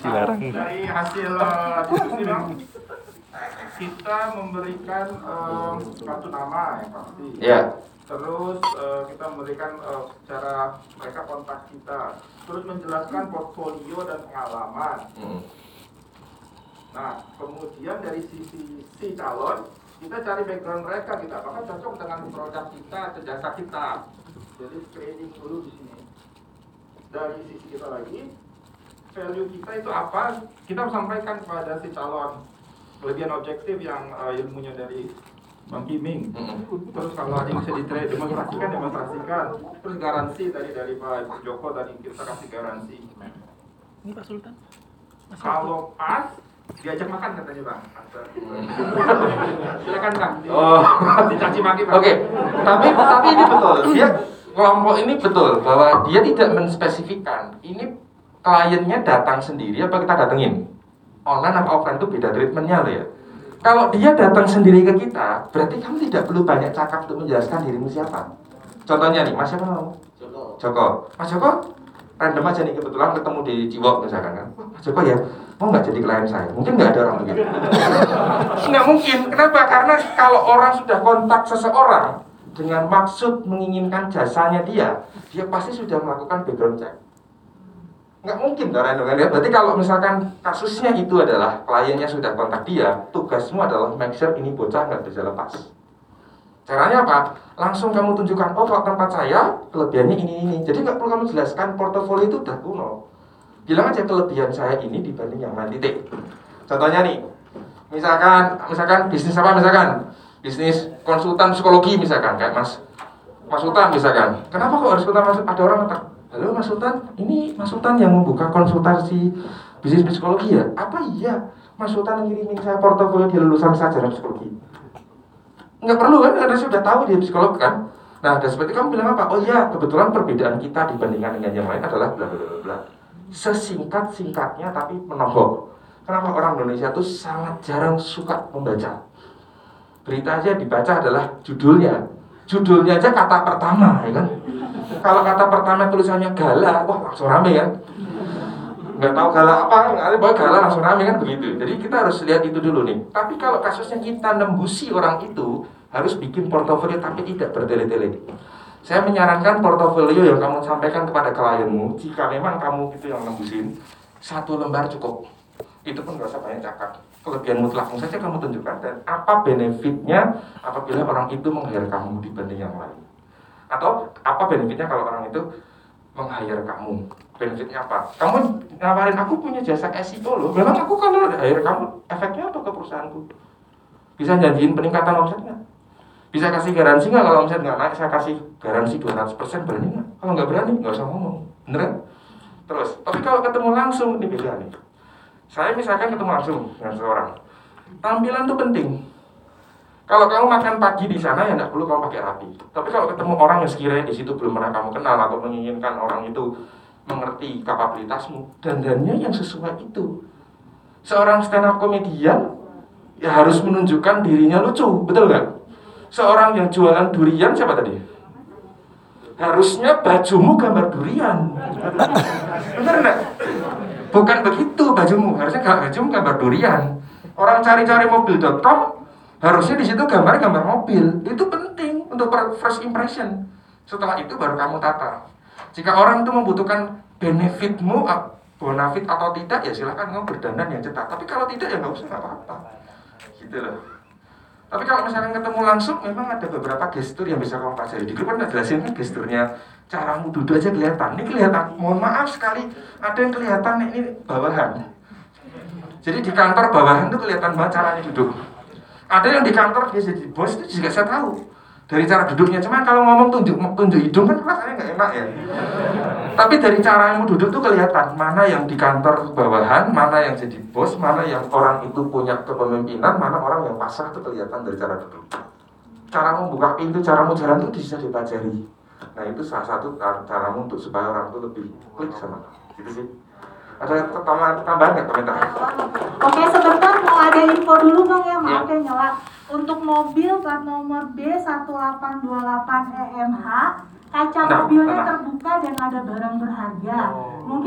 Dilarang. Dari hasil eh, diskusi Bang, kita memberikan eh, kartu nama yang pasti. Ya. Terus eh, kita memberikan eh, cara mereka kontak kita. Terus menjelaskan portfolio dan pengalaman. Hmm. Nah, kemudian dari sisi si calon, kita cari background mereka kita apakah cocok dengan produk kita atau jasa kita. Jadi screening dulu di sini. Dari sisi kita lagi, value kita itu apa? Kita harus sampaikan kepada si calon kelebihan objektif yang eh, ilmunya dari Bang Kiming. Hmm. Terus kalau ada yang bisa di demonstrasikan, demonstrasikan. Terus garansi tadi dari Pak Joko tadi kita kasih garansi. Ini Pak Sultan. Kalau pas diajak makan katanya bang. Silakan bang. Di- Oh. Dicaci maki bang. Oke, tapi tapi ini betul. Dia kelompok ini betul bahwa dia tidak menspesifikkan. Ini kliennya datang sendiri apa kita datengin? Online apa offline itu beda treatmentnya loh ya. Kalau dia datang sendiri ke kita, berarti kamu tidak perlu banyak cakap untuk menjelaskan dirimu siapa. Contohnya nih, Mas siapa nama? Joko. Joko. Mas Joko, random aja nih kebetulan ketemu di Ciwok misalkan kan. Mas Joko ya, mau nggak jadi klien saya? Mungkin nggak ada orang begitu. nggak mungkin. Kenapa? Karena kalau orang sudah kontak seseorang dengan maksud menginginkan jasanya dia, dia pasti sudah melakukan background check. Nggak mungkin random kan? Berarti kalau misalkan kasusnya itu adalah kliennya sudah kontak dia, tugasmu adalah make sure ini bocah nggak bisa lepas. Caranya apa? Langsung kamu tunjukkan, oh kalau tempat saya kelebihannya ini ini. Jadi nggak perlu kamu jelaskan portofolio itu udah kuno. Bilang aja kelebihan saya ini dibanding yang lain titik. Contohnya nih, misalkan misalkan bisnis apa misalkan bisnis konsultan psikologi misalkan kayak Mas Mas Sultan misalkan. Kenapa kok harus Sultan Mas? Ada orang halo Mas Sultan, ini Mas Sultan yang membuka konsultasi bisnis psikologi ya? Apa iya? Mas Sultan ngirimin saya portofolio dia lulusan sarjana psikologi. Nggak perlu kan karena sudah tahu dia psikolog kan? Nah dan seperti kamu bilang apa? Oh iya kebetulan perbedaan kita dibandingkan dengan yang lain adalah bla bla bla bla. Sesingkat singkatnya tapi menohok kenapa orang Indonesia tuh sangat jarang suka membaca? Berita aja dibaca adalah judulnya judulnya aja kata pertama ya kan? Kalau kata pertama tulisannya gala wah langsung rame kan? Nggak tahu gala apa nggak ada bahwa gala langsung rame kan? Begitu. Jadi kita harus lihat itu dulu nih. Tapi kalau kasusnya kita nembusi orang itu harus bikin portofolio tapi tidak bertele-tele. Saya menyarankan portofolio yang kamu sampaikan kepada klienmu jika memang kamu itu yang nembusin satu lembar cukup. Itu pun nggak usah banyak cakap kelebihan mutlak saja kamu tunjukkan dan apa benefitnya apabila orang itu meng-hire kamu dibanding yang lain atau apa benefitnya kalau orang itu meng-hire kamu benefitnya apa? Kamu nawarin aku punya jasa SEO loh. Memang aku kalau hire kamu efeknya apa ke perusahaanku? Bisa janjiin peningkatan omset nggak? Bisa kasih garansi nggak kalau omset nggak naik? Saya kasih garansi 200% berani nggak? Kalau nggak berani nggak usah ngomong, bener kan? Terus, tapi kalau ketemu langsung ini beda nih. Saya misalkan ketemu langsung dengan seorang, tampilan tuh penting. Kalau kamu makan pagi di sana ya nggak perlu kamu pakai rapi. Tapi kalau ketemu orang yang sekiranya di situ belum pernah kamu kenal atau menginginkan orang itu mengerti kapabilitasmu dandannya yang sesuai itu. Seorang stand up komedian ya harus menunjukkan dirinya lucu betul nggak? Seorang yang jualan durian siapa tadi? Harusnya bajumu gambar durian. Bener nggak? Bukan begitu bajumu harusnya nggak bajumu gambar durian orang cari-cari mobil.com harusnya di situ gambar gambar mobil itu penting untuk first impression setelah itu baru kamu tata jika orang itu membutuhkan benefitmu, bonafit atau tidak, ya silahkan kamu berdandan yang cetak. Tapi kalau tidak, ya nggak usah, nggak apa-apa. Gitu loh. Tapi kalau misalkan ketemu langsung, memang ada beberapa gestur yang bisa kamu pelajari. Di grup kan jelasin kan gesturnya, caramu duduk aja kelihatan. Ini kelihatan, mohon maaf sekali, ada yang kelihatan ini bawahan. Jadi di kantor bawahan itu kelihatan banget caranya duduk. Ada yang di kantor dia jadi bos itu juga saya tahu. Dari cara duduknya. Cuman kalau ngomong tunjuk tunjuk hidung kan rasanya nggak enak ya. Tapi dari cara kamu duduk tuh kelihatan mana yang di kantor bawahan mana yang jadi bos mana yang orang itu punya kepemimpinan mana orang yang pasrah tuh kelihatan dari cara duduk. Cara membuka pintu caramu jalan tuh bisa dipelajari. Nah itu salah satu caramu untuk supaya orang tuh lebih klik sama gitu sih ada tambahan tambahan nggak komentar Oke, sebentar mau ada info dulu Bang ya, maaf ya nyala. Untuk mobil plat nomor B1828 EMH, kaca Nah, mobilnya nah. terbuka dan ada barang berharga. Oh. Mungkin